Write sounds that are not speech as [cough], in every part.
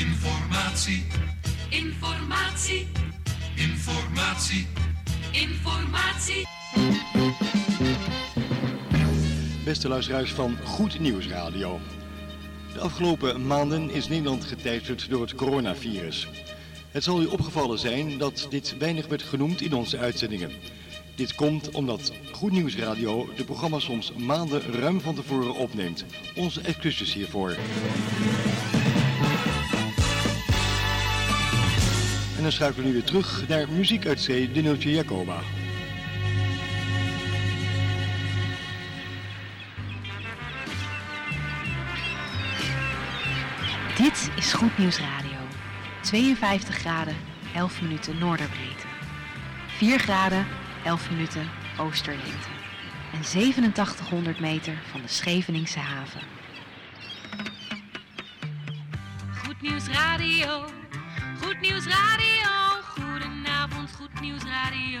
Informatie, Informatie, informatie. informatie. Beste luisteraars van Goed Nieuws Radio. De afgelopen maanden is Nederland geteisterd door het coronavirus. Het zal u opgevallen zijn dat dit weinig werd genoemd in onze uitzendingen. Dit komt omdat Goed Nieuws Radio de programma's soms maanden ruim van tevoren opneemt. Onze excuses hiervoor. En dan schakelen we nu weer terug naar muziek uit zee, de Neeltje Jacoba. Dit is Goed Nieuws Radio. 52 graden, 11 minuten noorderbreedte. 4 graden, 11 minuten oosterlengte. En 8700 meter van de Scheveningse haven. Goed nieuws radio, goed nieuws radio. Goedenavond, goed nieuws radio.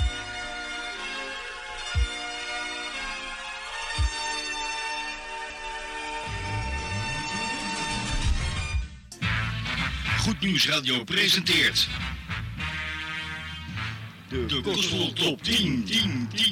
Goed Nieuws Radio presenteert. De, de Top 10, 10, 10,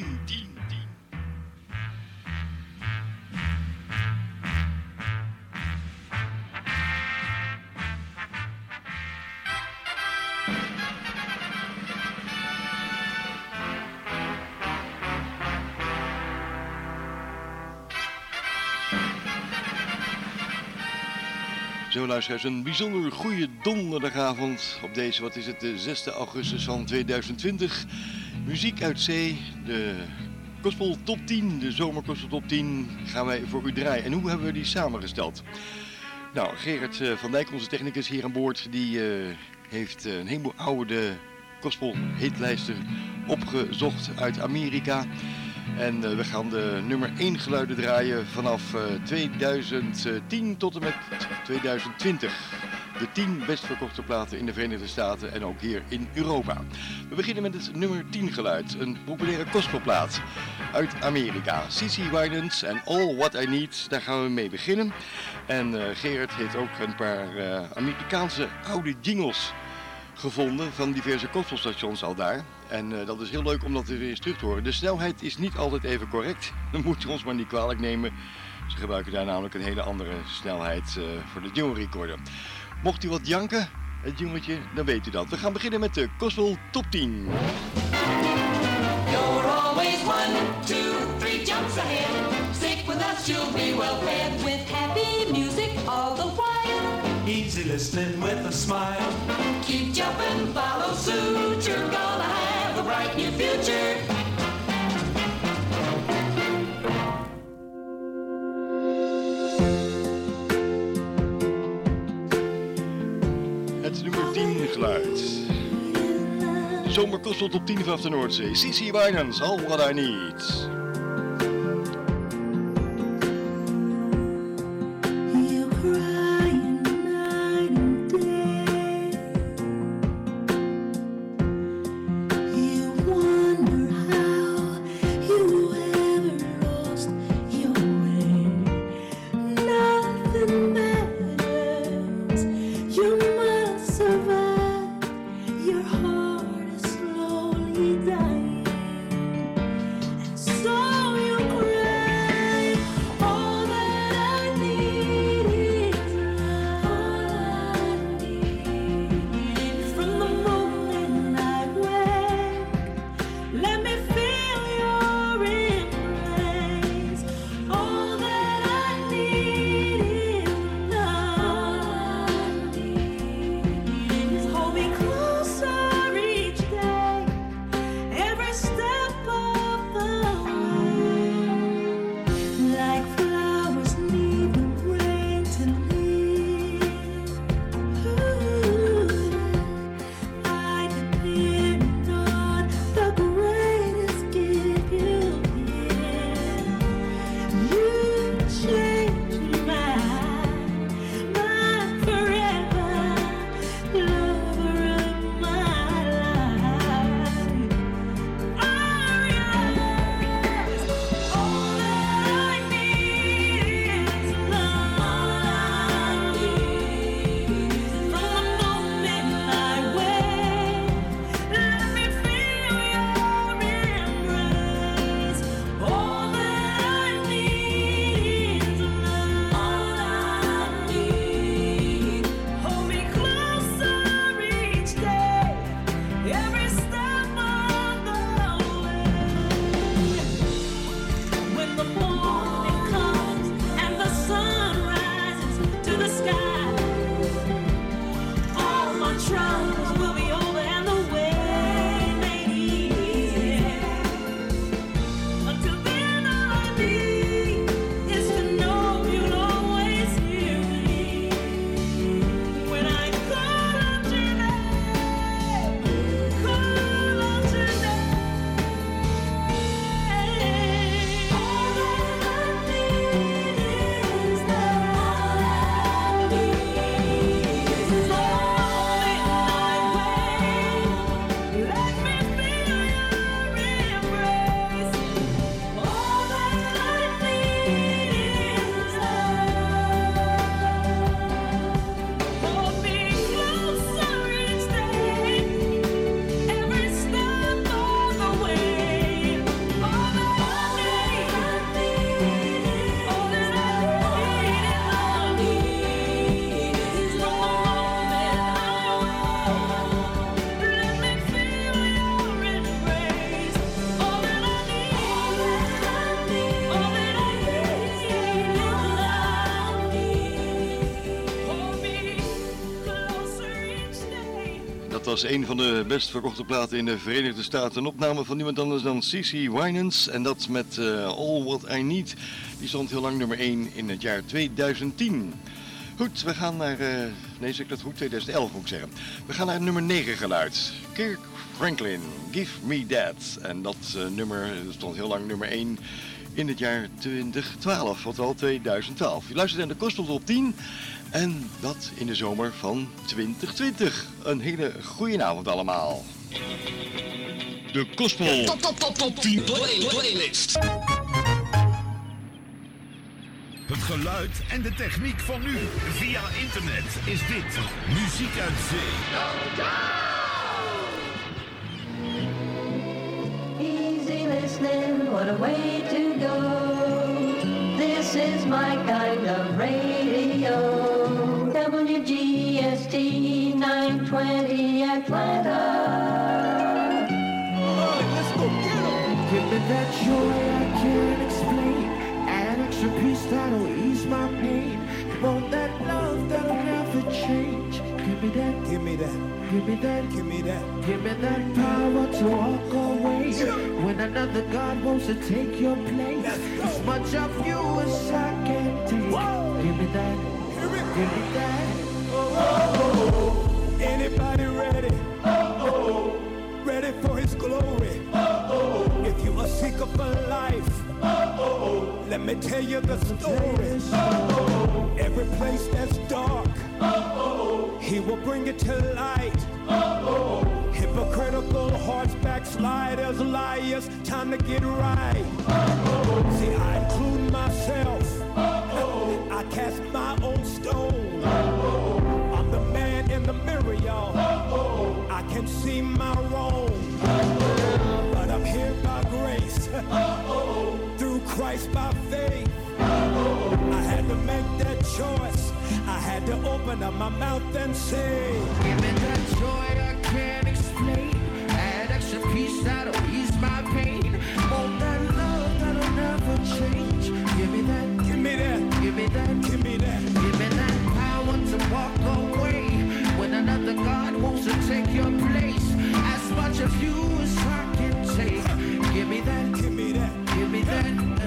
luisteraars, een bijzonder goede donderdagavond op deze, wat is het, de 6 augustus van 2020. Muziek uit zee, de Gospel Top 10, de Zomer Gospel Top 10 gaan wij voor u draaien. En hoe hebben we die samengesteld? Nou, Gerard eh, van Dijk, onze technicus hier aan boord, die eh, heeft eh, een heleboel oude gospel hitlijsten opgezocht uit Amerika. En eh, we gaan de nummer 1 geluiden draaien vanaf eh, 2010 tot en met 2020. De 10 best verkochte platen in de Verenigde Staten en ook hier in Europa. We beginnen met het nummer 10 geluid, een populaire gospelplaat uit Amerika. CC Winans en All What I Need, daar gaan we mee beginnen. En eh, Gerard heeft ook een paar eh, Amerikaanse oude jingles gevonden van diverse gospelstations al daar. En eh, dat is heel leuk om dat weer eens terug te horen. De snelheid is niet altijd even correct. [laughs] Dan moet je ons maar niet kwalijk nemen. Ze gebruiken daar namelijk een hele andere snelheid eh, voor de jingle recorder. Mocht u wat janken, het jingletje, dan weet u dat. We gaan beginnen met de Gospel Top 10. You're always one, two, three jumps ahead. Stick with us, you'll be well fed with happy music all the while. Easy listening with a smile. Zomer Gospel Top 10 vanaf de Noordzee. CC Winans, All What I Need. Was een van de best verkochte platen in de Verenigde Staten. Een opname van niemand anders dan C.C. Winans. En dat met eh, All What I Need. Die stond heel lang nummer 1 in het jaar 2010. Goed, we gaan naar... eh, nee, zeg ik dat goed? 2011 moet ik zeggen. We gaan naar nummer 9 geluid. Kirk Franklin, Give Me That. En dat eh, nummer stond heel lang nummer 1 in het jaar 2012. Oftewel 2012. Je luistert naar de Kostel Top 10. En dat in de zomer van 2020. Een hele goede avond allemaal. De Gospel Top, top, top, top 10 play, playlist. Het geluid en de techniek van nu. Via internet is dit Muziek uit Zee. Easy listening, what a way to. This is my kind of radio. WGST 920 Atlanta. Give me that joy I can't explain. An extra piece that'll ease my pain. Want that love that'll never change. Give me that, give me that, give me that, give me that, give me that power to walk away. When another God wants to take your place, as much of you as I can take. Give me that, give me that. Oh oh. Anybody ready? Uh-oh. Ready for his glory? Uh-oh. If you are seeker for life, uh-oh. Let me tell you the story. Uh-oh. Every place that's dark, uh-oh. he will bring it to light. Uh-oh. Hypocritical hearts, backsliders, liars, time to get right. See, I include myself. I cast my own stone. I'm the man in the mirror, y'all. I can see my wrong. But I'm here by grace. [laughs] Christ by faith. I had to make that choice. I had to open up my mouth and say, Give me that joy I can't explain. That extra piece that'll ease my pain. Want that love that'll never change. Give me that, Give me that, give me that, give me that. give me that power to walk away. When another God wants to take your place. As much of you as I can take. Give me that, Give me that. give me that.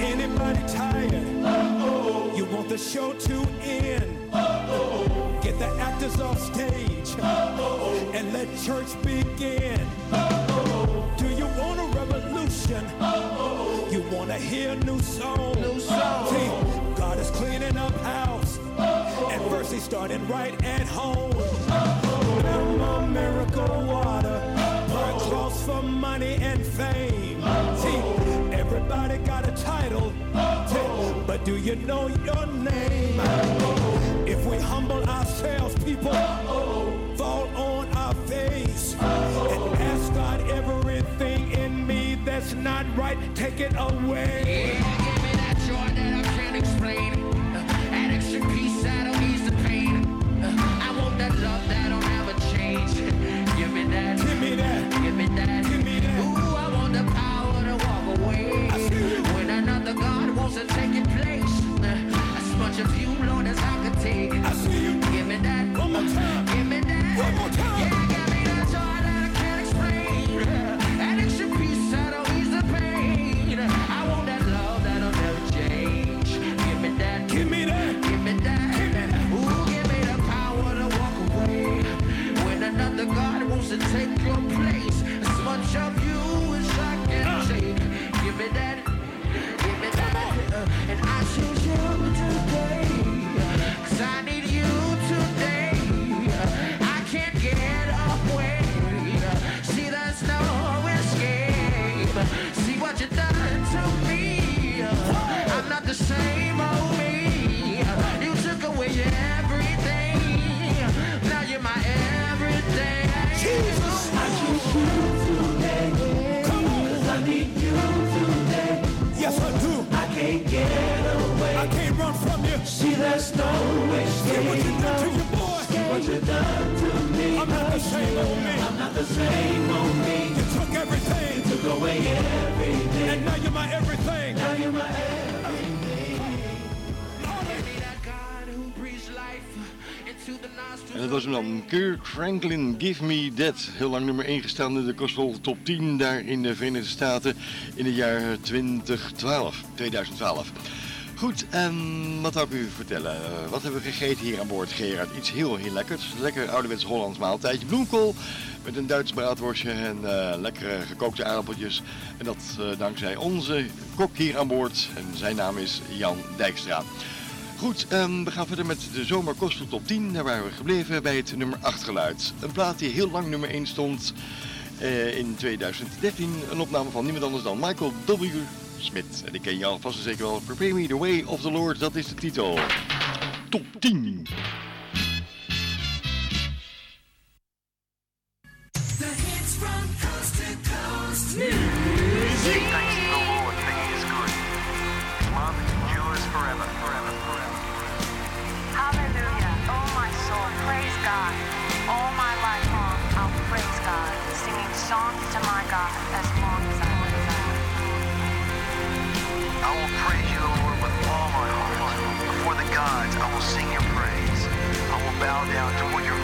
Anybody tired? Uh-oh. You want the show to end? Uh-oh. Get the actors off stage. Uh-oh. And let church begin. Uh-oh. Do you want a revolution? Uh-oh. You want to hear new song? New song. See, God is cleaning up house. Uh-oh. And first right at home. Uh-oh. Miracle water. Clothes for money and fame. Do you know your name? If we humble ourselves, people fall on our face and ask God everything in me that's not right, take it away. Kirk Franklin, Give Me That. Heel lang nummer 1 gestaan in de Gospel Top 10 daar in de Verenigde Staten in het jaar 2012. 2012. Goed, en wat zou ik u vertellen? Eh, wat hebben we gegeten hier aan boord, Gerard? Iets heel, heel lekkers. Lekker ouderwets Hollands maaltijdje. Bloemkool met een Duits braadworstje en eh, lekkere gekookte aardappeltjes. En dat eh, dankzij onze kok hier aan boord. En zijn naam is Jan Dijkstra. Goed, ehm, we gaan verder met de Zomer Gospel Top 10. Daar waren we gebleven bij het nummer 8 geluid. Een plaat die heel lang nummer 1 stond eh, in 2013. Een opname van niemand anders dan Michael W. Smith. En die ken je en zeker wel. Prepare Me The Way of the Lord, dat is de titel. Top 10. Gods, I will sing your praise. I will bow down toward your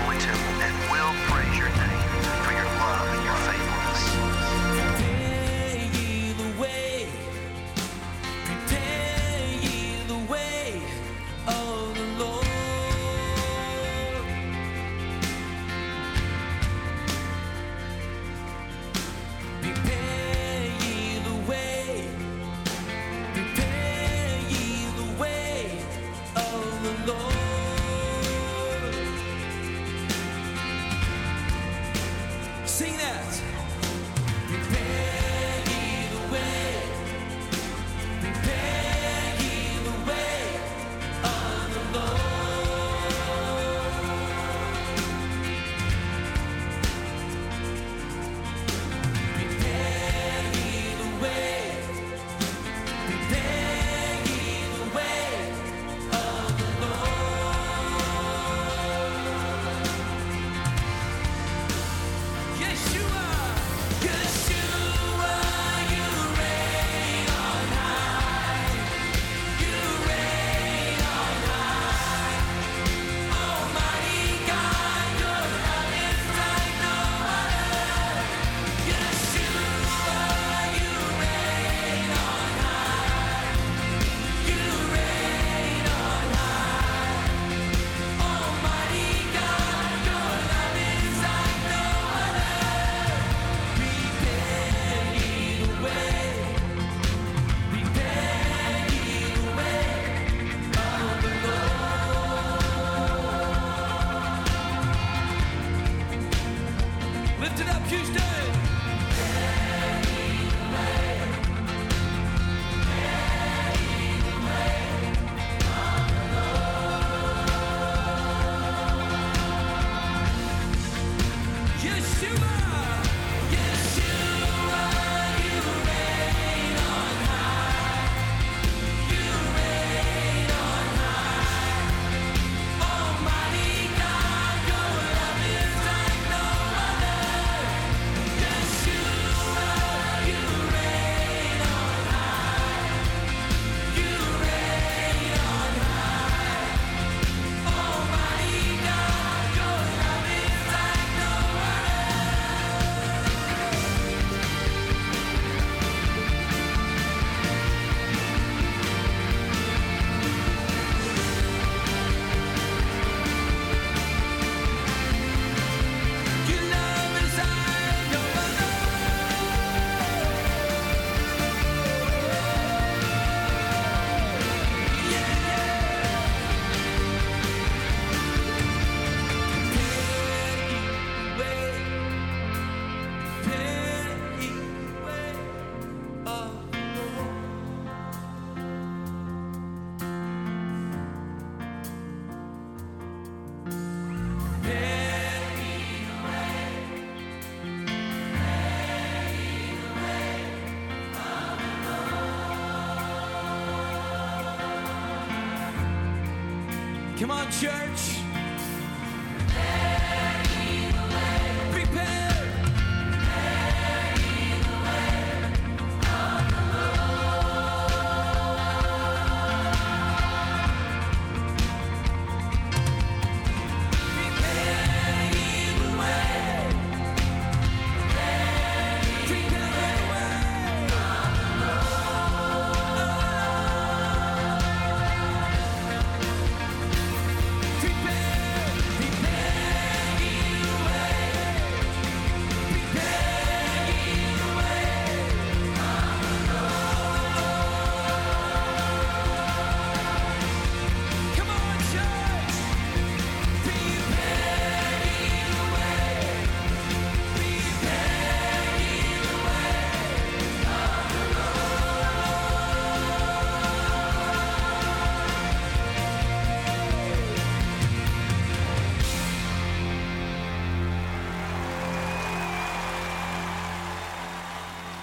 culture.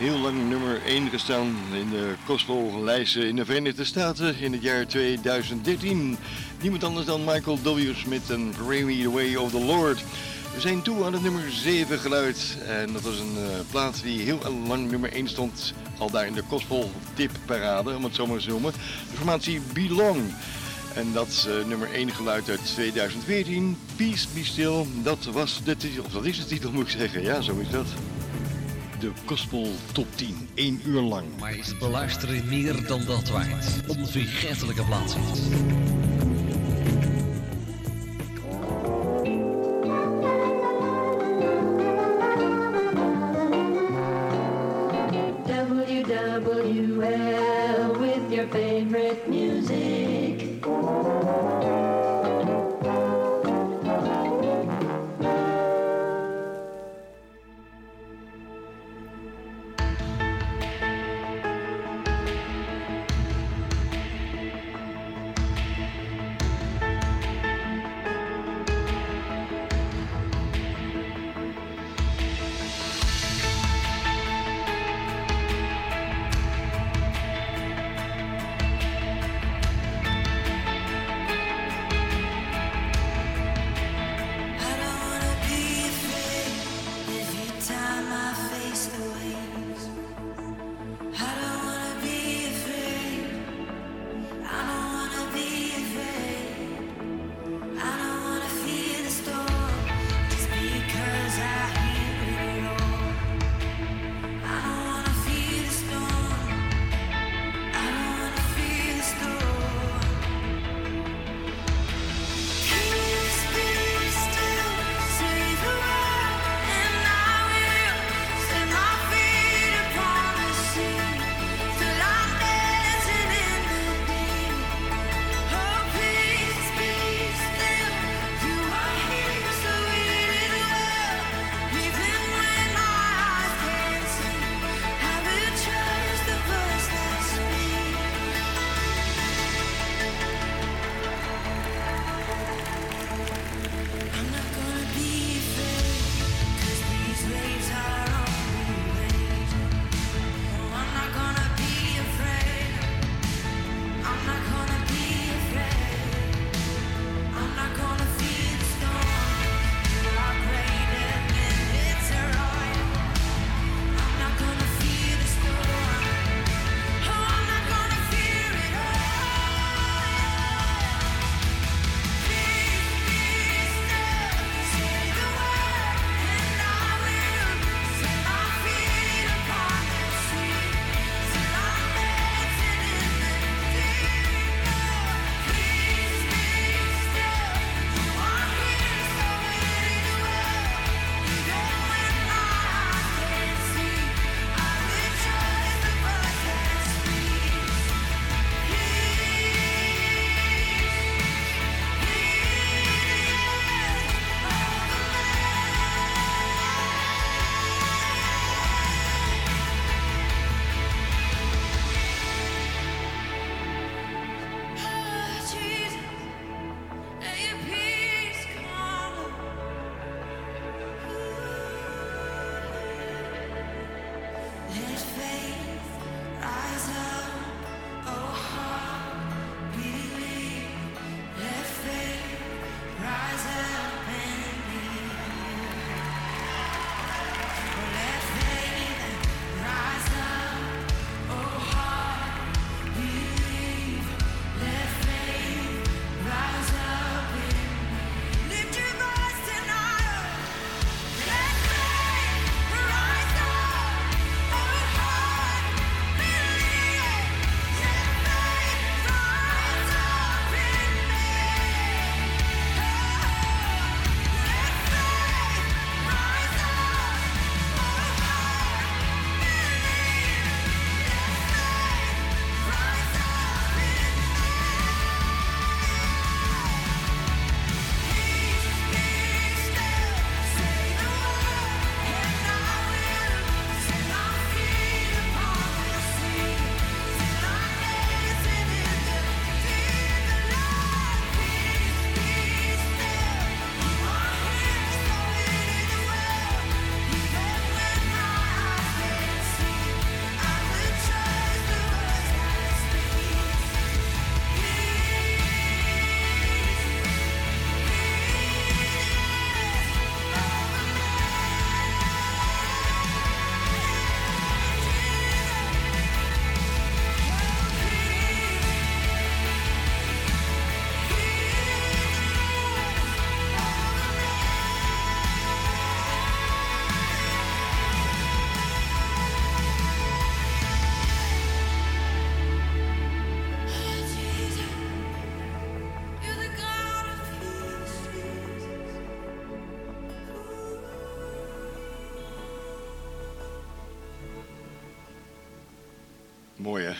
Heel lang nummer 1 gestaan in de gospellijsten in de Verenigde Staten in het jaar 2013. Niemand anders dan Michael W. Smith en Pray Me the Way of the Lord. We zijn toe aan het nummer 7 geluid. En dat was een uh, plaat die heel lang nummer 1 stond. Al daar in de gospel om het zo maar te noemen. De formatie Belong. En dat uh, nummer 1 geluid uit 2014, Peace Be Still, dat was de titel, of dat is de titel moet ik zeggen, ja zo is dat. De Gospel Top 10, 1 uur lang. Maar is beluisteren meer dan dat waard? Onvergetelijke plaatsen.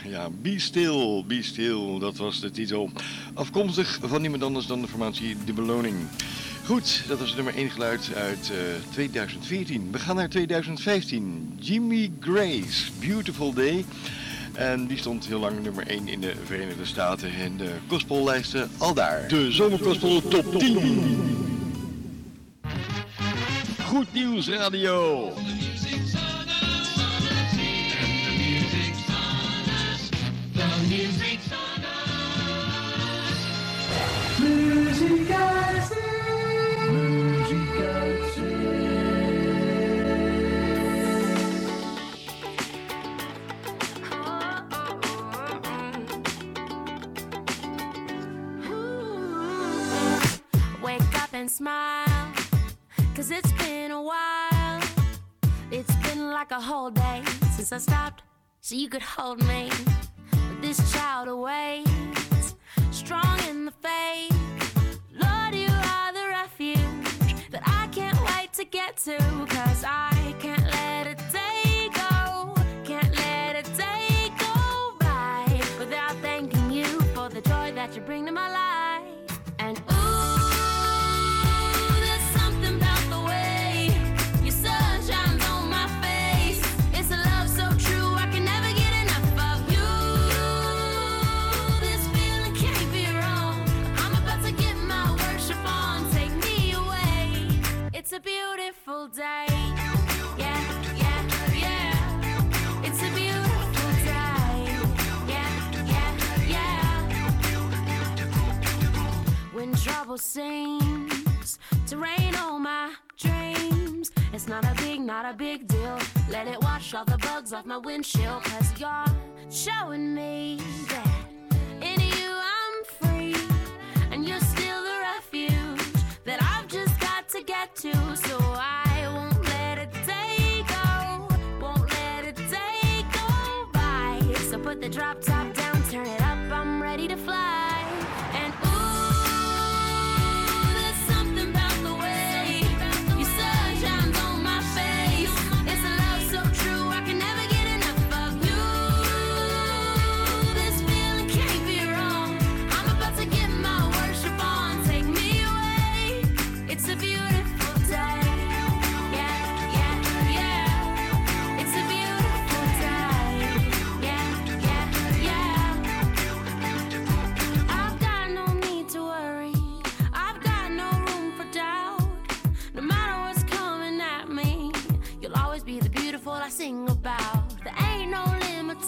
Ja, Be Still, Be Still, dat was de titel. Afkomstig van niemand anders dan de formatie De Beloning. Goed, dat was nummer 1 geluid uit uh, 2014. We gaan naar 2015. Jimmy Grace, Beautiful Day. En die stond heel lang nummer 1 in de Verenigde Staten in de gospellijsten al daar. De Zomergospel Top 10. Goed Nieuws Radio. Up and smile, cause it's been a while. It's been like a whole day since I stopped so you could hold me. This child awaits, strong in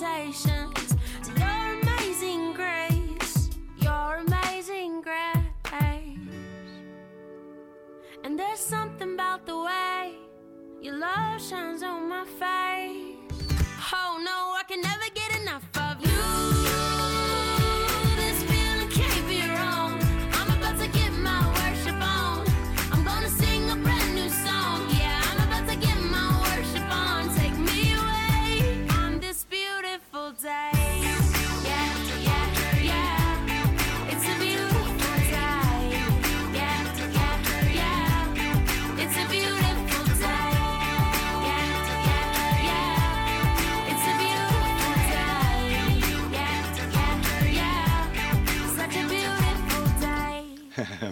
your amazing grace. Your amazing grace. And there's something about the way your love shines on my face. Oh no,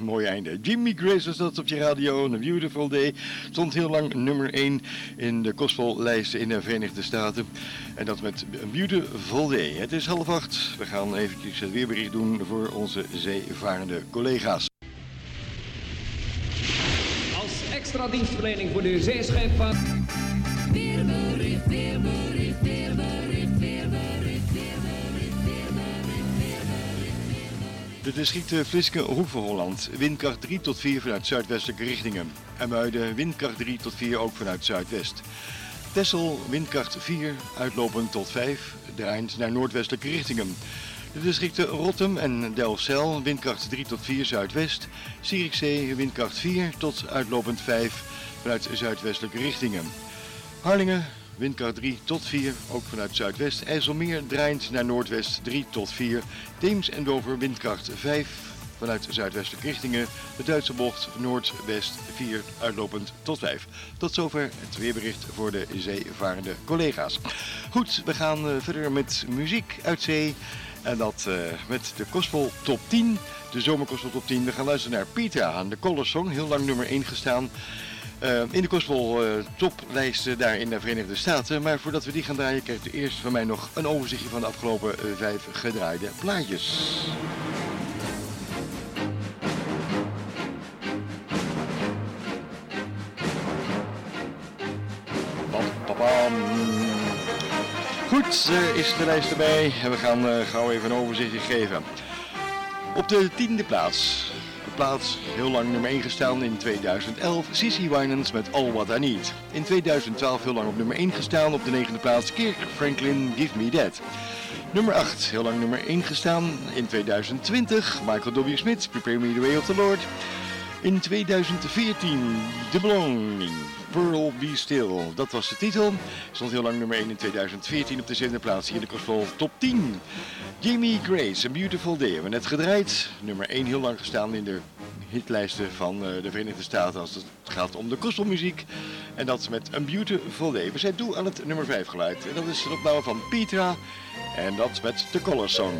Mooi einde. Jimmy Grace was dat op je radio. Een Beautiful Day. Stond heel lang nummer 1 in de gospellijsten in de Verenigde Staten. En dat met een Beautiful Day. Het is half acht. We gaan eventjes het weerbericht doen voor onze zeevarende collega's. Als extra dienstverlening voor de zeescheepvaart. De districten Fliske, Hoeve, Holland. Windkracht 3 tot 4 vanuit zuidwestelijke richtingen. Muiden windkracht 3 tot 4 ook vanuit zuidwest. Tessel, windkracht 4, uitlopend tot 5, draaiend naar noordwestelijke richtingen. De districten Rottem en Delfzijl, windkracht 3 tot 4 zuidwest. Zierikzee, windkracht 4 tot uitlopend 5 vanuit zuidwestelijke richtingen. Harlingen, windkracht 3 tot 4, ook vanuit zuidwest. IJsselmeer, draaiend naar noordwest 3 tot 4. Theems en Dover, windkracht 5 vanuit zuidwestelijke richtingen. De Duitse bocht noordwest 4 uitlopend tot 5. Tot zover het weerbericht voor de zeevarende collega's. Goed, we gaan eh, verder met muziek uit zee. En dat eh, met de Gospel Top 10. De Zomergospel Top 10. We gaan luisteren naar Petra aan de Color Song. Heel lang nummer 1 gestaan. Uh, in de Gospel uh, toplijsten daar in de Verenigde Staten. Maar voordat we die gaan draaien, krijgt u eerst van mij nog een overzichtje van de afgelopen uh, vijf gedraaide plaatjes. Goed, is de lijst erbij en we gaan gauw even een overzichtje geven. Op de tiende plaats plaats, heel lang nummer 1 gestaan in 2011, Sissy Winans met All What I Need. In 2012 heel lang op nummer 1 gestaan, op de negende plaats Kirk Franklin Give Me That. Nummer 8, heel lang nummer 1 gestaan in 2020, Michael W. Smith, Prepare Me The Way of the Lord. In 2014, The Belonging, Pearl Be Still, dat was de titel. Stond heel lang nummer 1 in 2014 op de zevende plaats hier in de Gospel Top 10. Jamie Grace, A Beautiful Day, hebben we net gedraaid. Nummer 1 heel lang gestaan in de hitlijsten van uh, de Verenigde Staten als het gaat om de gospelmuziek. En dat met A Beautiful Day. We zijn toe aan het nummer 5 geluid. En dat is de opname van Petra. En dat met de Color Song.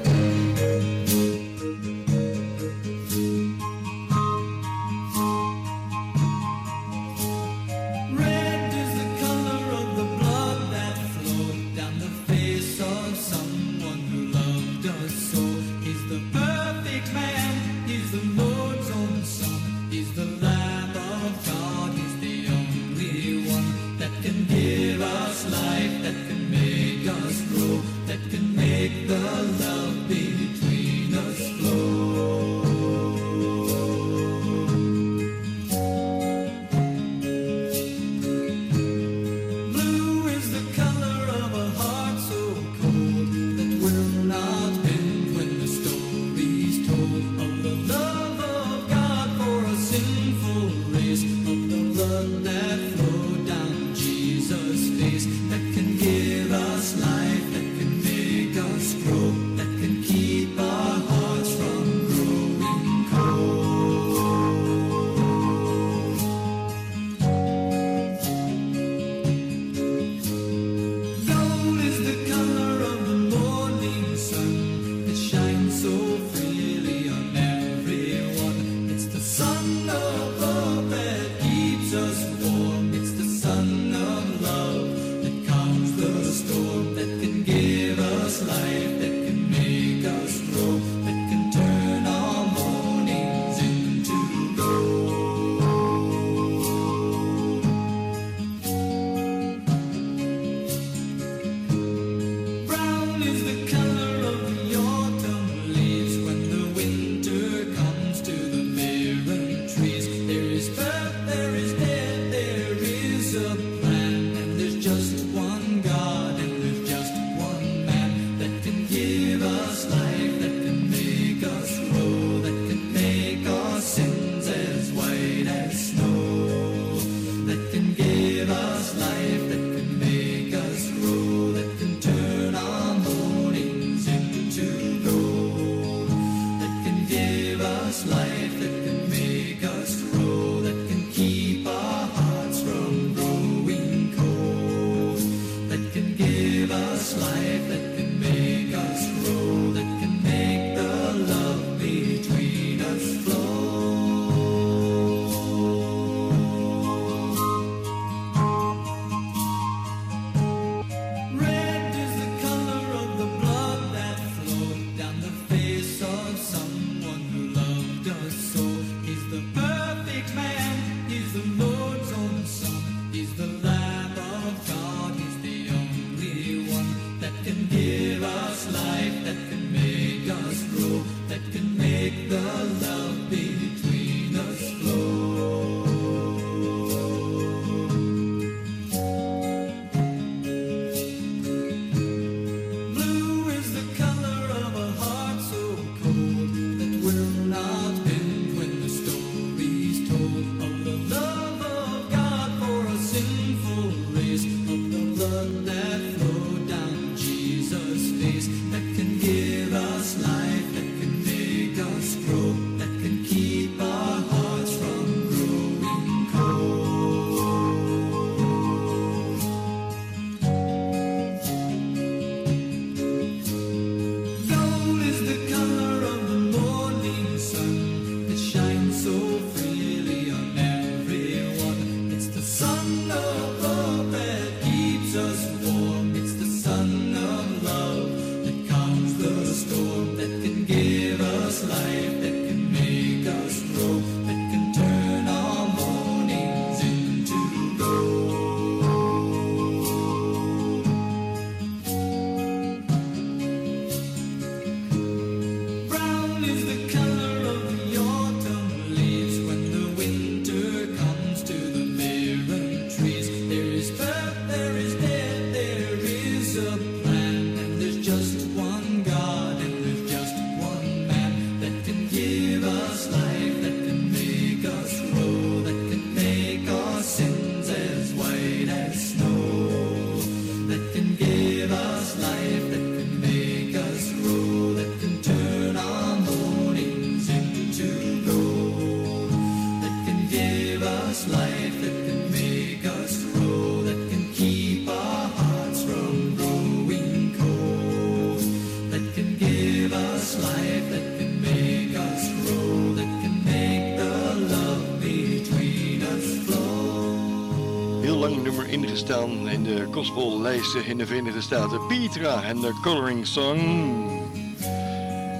Ingestaan in de gospellijsten in de Verenigde Staten. Petra en de Coloring Song.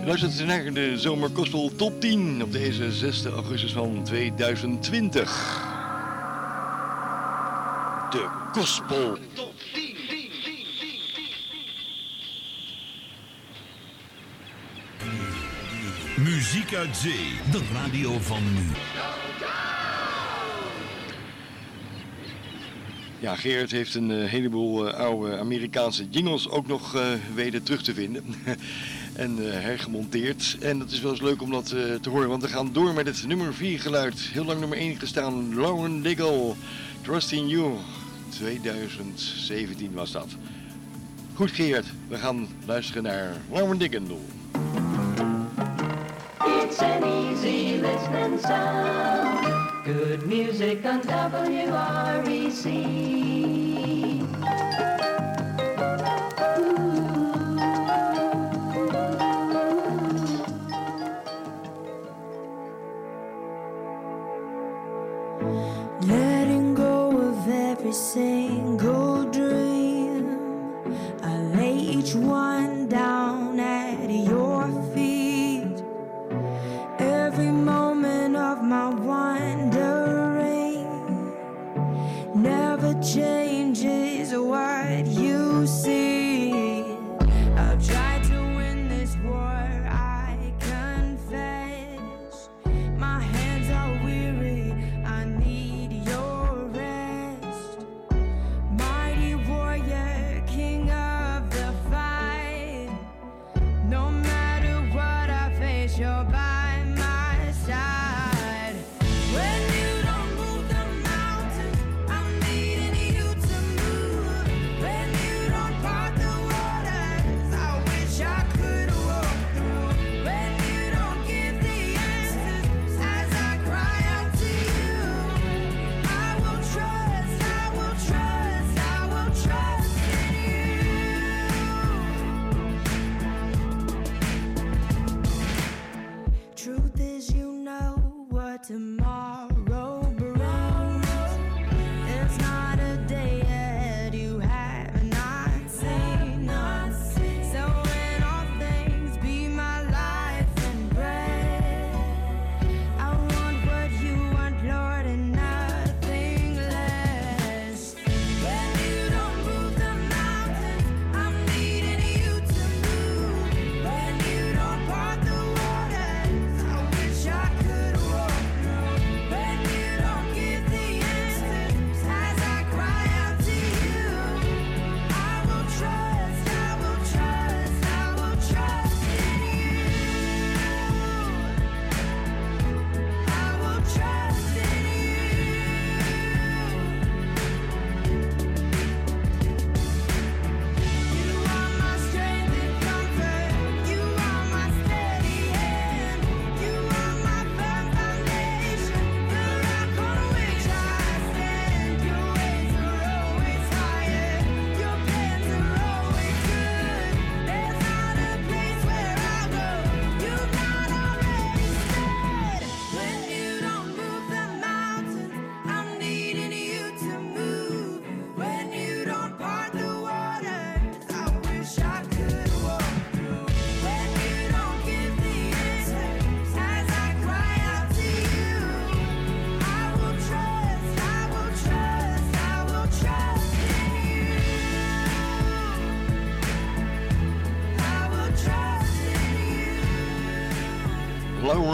Luistert naar de Zomer Gospel Top 10 op deze 6 augustus van 2020. De Gospel Top 10. Muziek uit zee, de radio van nu. Ja, Gerard heeft een eh, heleboel eh, oude Amerikaanse jingles ook nog uh, weder terug te vinden. [laughs] en hergemonteerd. En dat is wel eens leuk om dat te horen, want we gaan door met het nummer 4 geluid. Heel lang nummer 1 gestaan, Lauren Diggle, Trust in You. 2017 was dat. Goed Gerard, we gaan luisteren naar Lauren Diggle. It's an easy. Good music on WREC.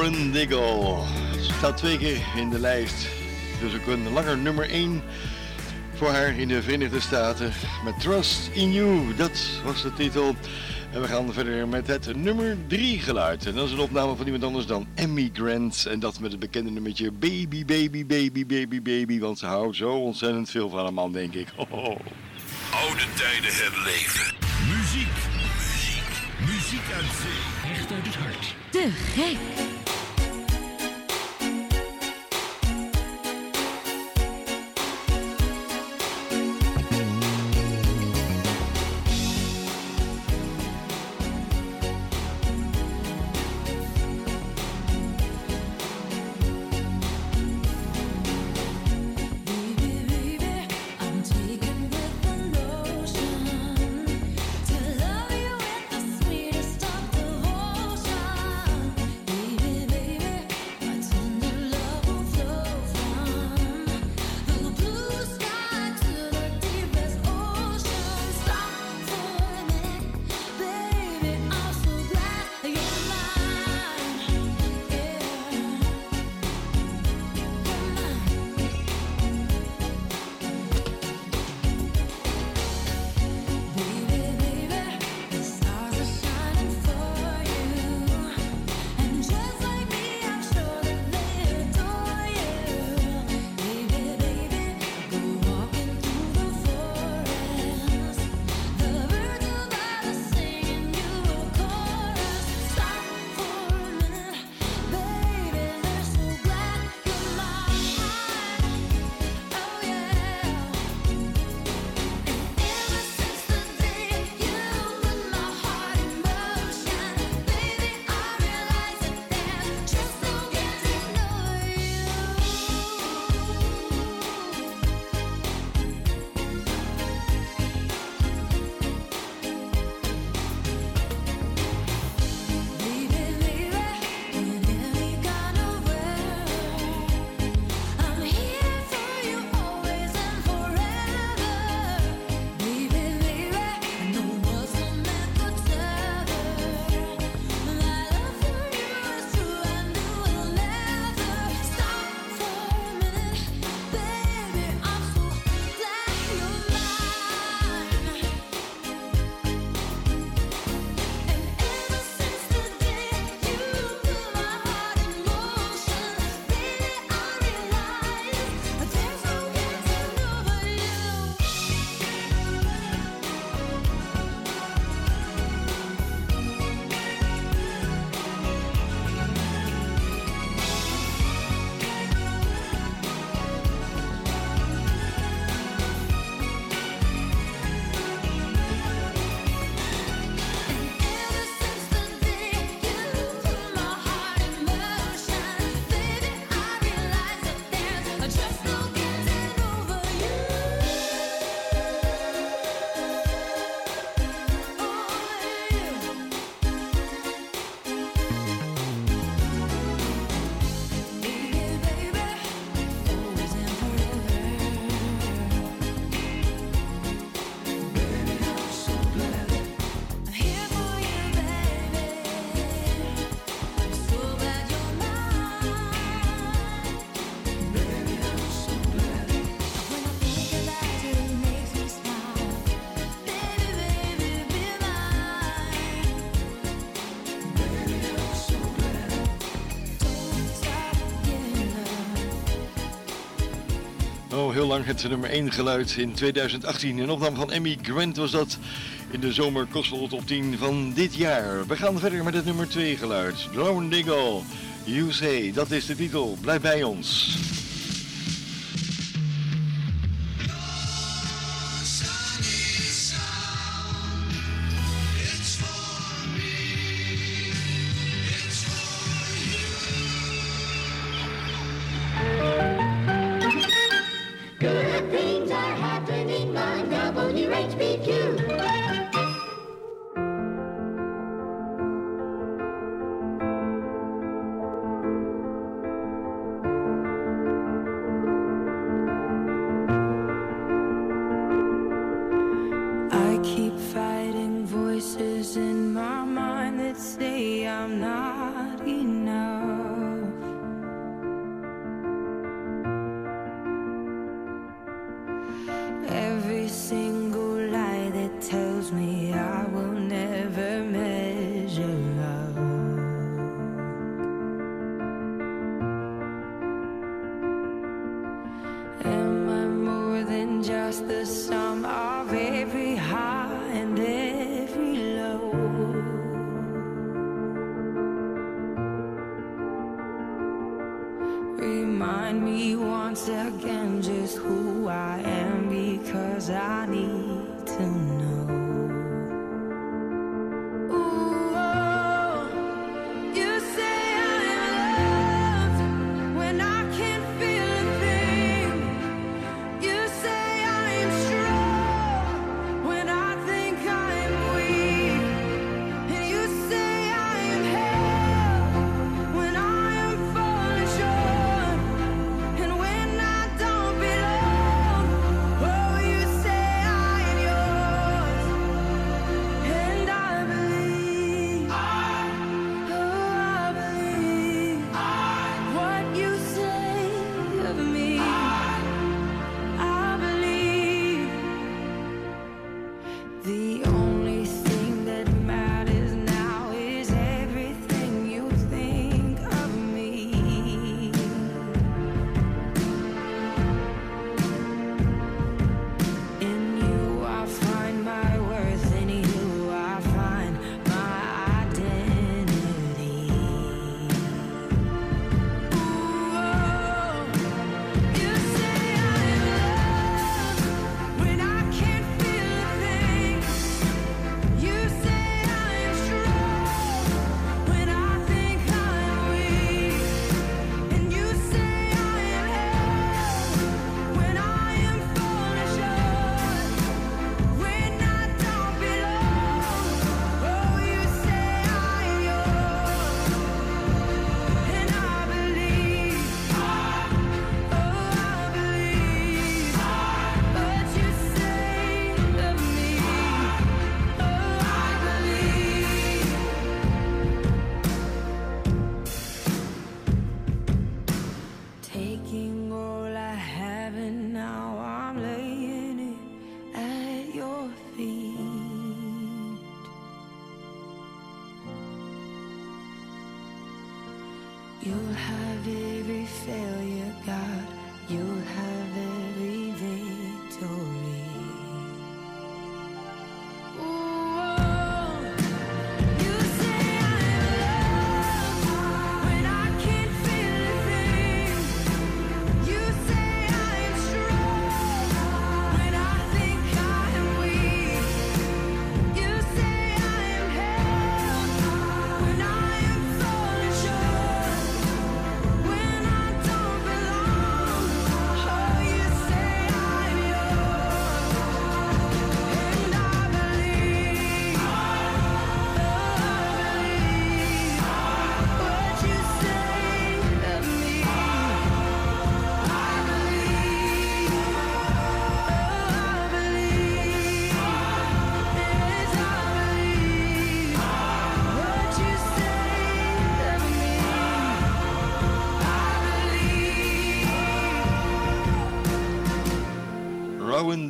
Lauren Diggle. Ze staat twee keer in de lijst. Dus ook een langer nummer 1 voor haar in de Verenigde Staten. Met Trust in You, dat was de titel. En we gaan verder met het nummer 3 geluid. En dat is een opname van iemand anders dan Emmy Grant. En dat met het bekende nummertje Baby, Baby, Baby, Baby, Baby. Want ze houdt zo ontzettend veel van een man, denk ik. Oh. Oude tijden herleven. Muziek. Muziek. Muziek uit zee. Echt uit het hart. Te gek. lang het nummer 1 geluid in 2018. In opname van Emmy Grant was dat in de zomer Kosovo top 10 van dit jaar. We gaan verder met het nummer 2 geluid. Drone Diggle, You Say, dat is de titel. Blijf bij ons.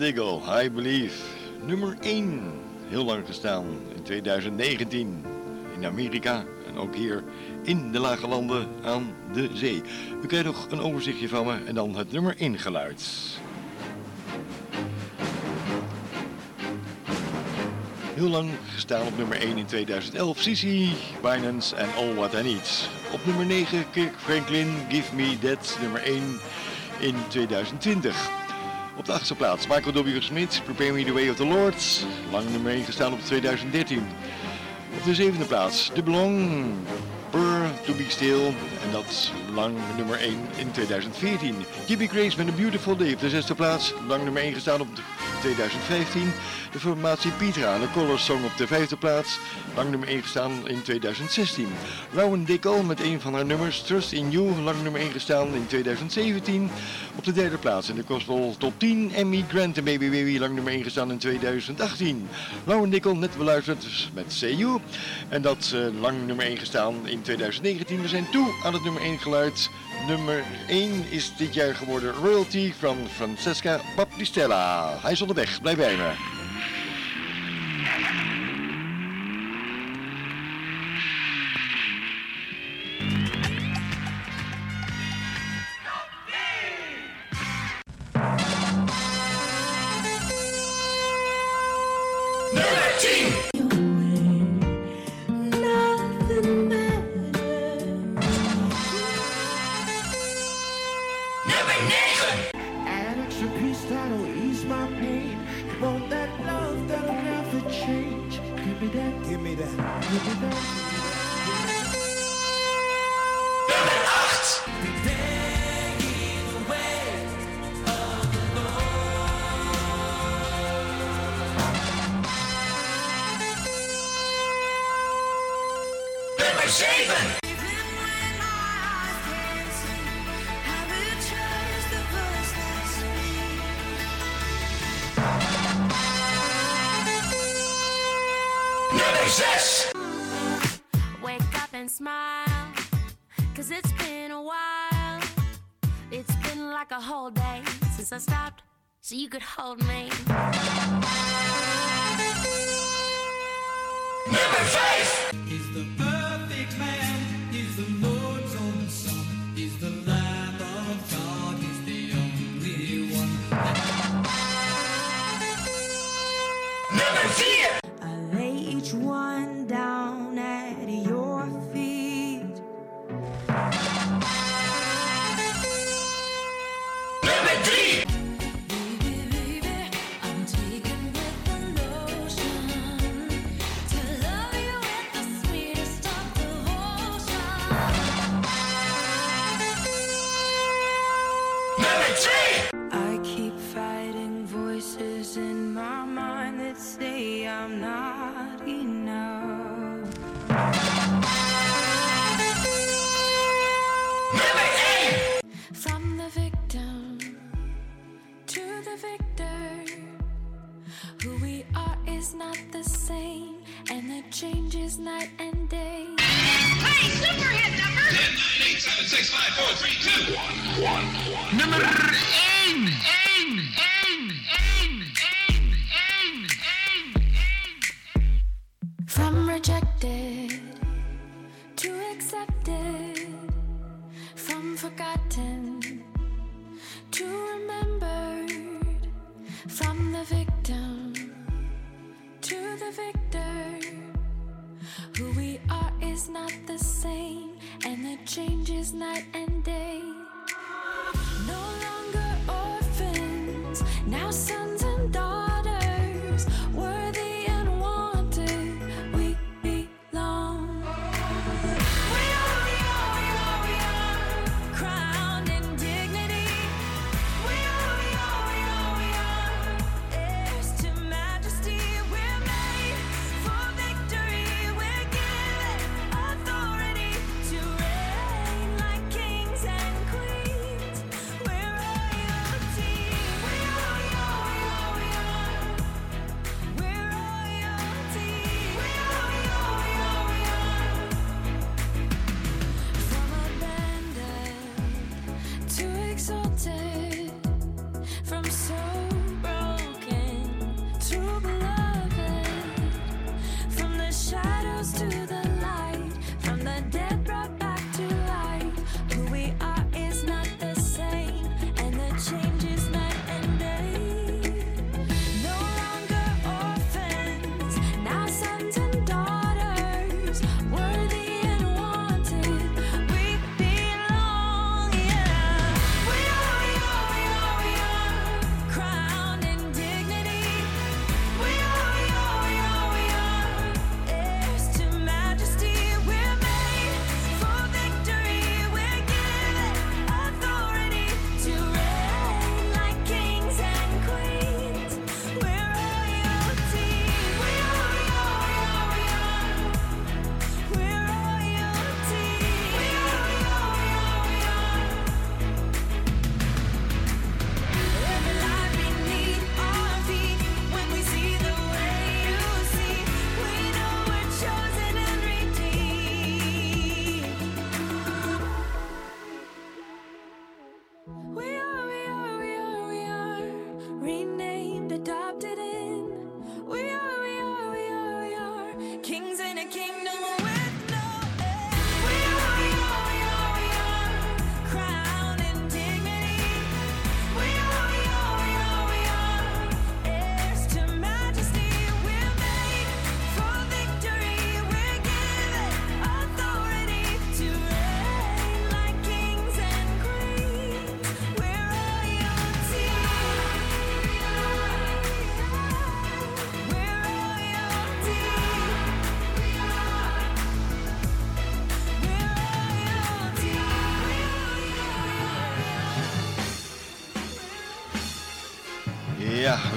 Diggle, I Believe. Nummer 1, heel lang gestaan in 2019 in Amerika en ook hier in de Lage Landen aan de zee. U krijgt nog een overzichtje van me en dan het nummer 1 geluid. Heel lang gestaan op nummer 1 in 2011, Sissy, Binance en All What I Need. Op nummer 9, Kirk Franklin, Give Me That, nummer 1 in 2020. Op de achtste plaats Michael W. Smith, Prepare Me The Way of the Lord. Lang nummer 1 gestaan op 2013. Op de zevende plaats De Belong, Burr To Be Still. En dat lang nummer 1 in 2014. Jimmy Grace met A Beautiful Day op de zesde plaats. Lang nummer 1 gestaan op 2015. De formatie Pietra, de Colors Song op de vijfde plaats. Lang nummer 1 gestaan in 2016. Rowan Dickel met een van haar nummers, Trust in You. Lang nummer 1 gestaan in 2017. Op de derde plaats in de Gospel Top 10. Emmy Grant en Baby Baby, lang nummer 1 gestaan in 2018. Rowan Dickel, net beluisterd met You. En dat uh, lang nummer 1 gestaan in 2019. We zijn toe aan het nummer 1 geluid. Nummer 1 is dit jaar geworden Royalty van Francesca Baptistella. Hij is onderweg, blijf bij me. 9. An extra piece that'll ease my pain. Want that love that'll never change. Give me that. Give me that. Give me that. Nummer 8. Nummer 7. Nummer 6. Wake up and smile, cause it's been a while. It's been like a whole day since I stopped, so you could hold me. Nummer 5. He's the perfect man. He's the Lord's one down the victor, who we are is not the same, and the change is night and day. Hey, super hit number. 10, 9, 8, 7, 6, 5, 4, 3, 2, 1, 1, 1. Nummer 1. 1, 1, 1, 1, 1, 1.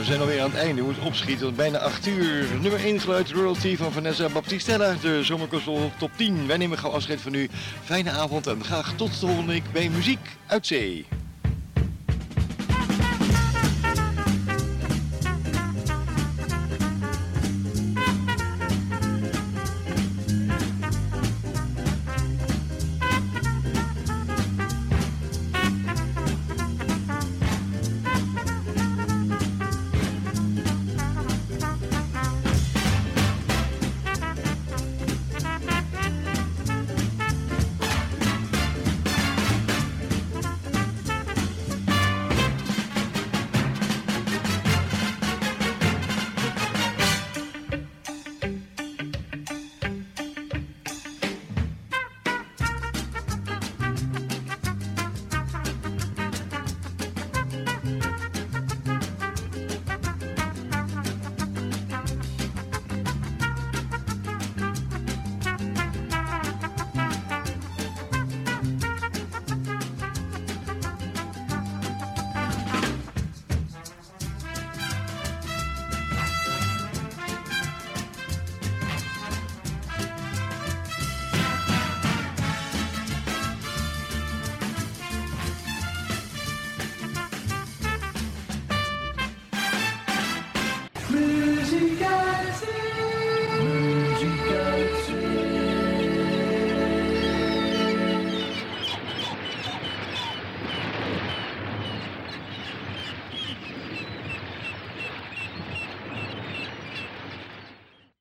Zijn alweer aan het einde. We moeten opschieten, bijna 8 uur. Nummer 1 geluid royalty van Vanessa Baptistella, de zomerkostel top 10. Wij nemen gauw afscheid van u. Fijne avond en graag tot de volgende week bij Muziek uit Zee.